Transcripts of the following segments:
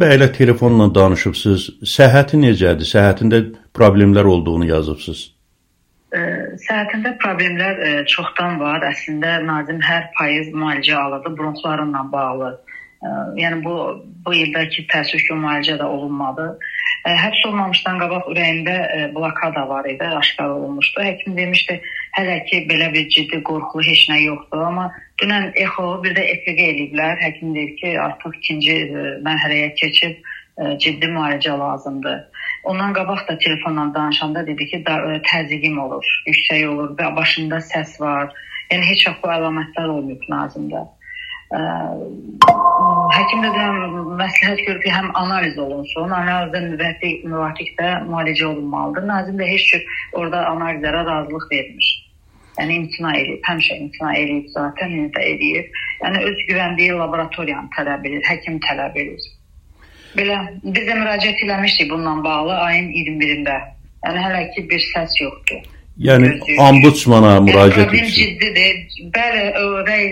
Bəylə telefonla danışıbsınız. Səhhəti necədir? Səhhətində problemlər olduğunu yazıbsınız. Səhhətində problemlər ə, çoxdan var. Əslində Nazim hər payız müalicə alırdı bronxlarınla bağlı. Ə, yəni bu bu ildəki təəssüf ki, müalicə də olunmadı. Ə, həbs olmamışdan qabaq ürəyində ə, blokada var idi, aşkar olunmuşdu. Həkim demişdi, hələ ki belə bir ciddi qorxulu heç nə yoxdur, amma dünən exo, bir də EKG eləyiblər. Həkim deyir ki, artıq ikinci ə, mərhələyə keçib ə, ciddi müalicə lazımdır. Ondan qabaq da telefonla danışanda dedi ki, da, təzyiqim olur, yüksək olur və başında səs var. Yəni heç vaxt bu əlamətlər olmayıb Nazimdə. Ə, həkim də məsləhət görür ki, həm analiz olunsun, analizdə müvəffəq müvafiq də müalicə olunmalıdır. Nazim də heç cür orada analizlərə razılıq vermir. Yəni imtina edib, həmişə imtina edib, zaten də edib. Yəni öz güvəndiyi laboratoriyanı tələb edir, həkim tələb edir. Belə biz də müraciət eləmişdik bununla bağlı ayın 21-də. Yəni hələ ki bir səs yoxdur. Yəni ombudsmana müraciət etdiniz. Yəni, ciddidir. Bəli, rəy,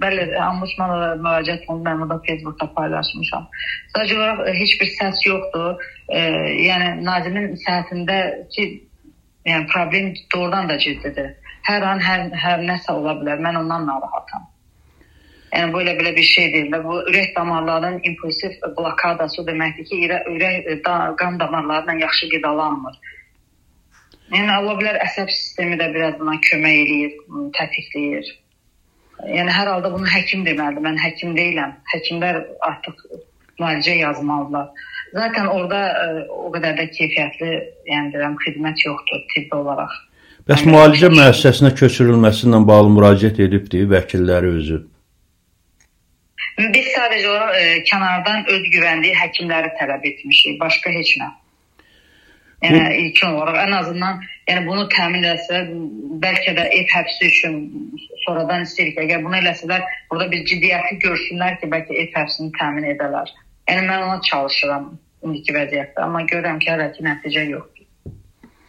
bəli, ombudsmana müraciət olundu. Mən burada Facebookda paylaşmışam. Sadəcə olaraq e, heç bir səs yoxdur. E, yəni Nazimin səhhətində ki, yəni problem doğrudan da ciddidir. Hər an hər, hər nəsə ola bilər. Mən ondan narahatam. Yəni bu elə belə bir şey deyil və bu ürək damarlarının impulsiv blokadası deməkdir ki, ürək, ürək da, qan damarlarından yaxşı qidalanmır. Yəni ola bilər əsəb sistemi də biraz buna kömək eləyir, tətikləyir. Yəni hər halda bunu həkim deməlidir. Mən həkim deyiləm. Həkimlər artıq müalicə yazmalılar. Zaten orada e, o qədər də keyfiyyətli, yəni deyirəm, xidmət yoxdur tibbi olaraq. Bəs müalicə müəssisəsinə köçürülməsi ilə bağlı müraciət edibdi vəkilləri özü. Biz sadəcə olaraq e, kənardan öz güvəndiyi həkimləri tələb etmişik, başqa heç nə. Yəni Bu... ilkin olaraq ən azından yəni bunu təmin etsə, bəlkə də ev həbsi üçün sonradan istəyirik. Əgər bunu eləsələr, burada bir ciddiyyəti görsünlər ki, bəlkə ev həbsini təmin edələr. Yəni mən ona çalışıram indiki vəziyyətdə, amma görürəm ki, hələ ki nəticə yoxdur.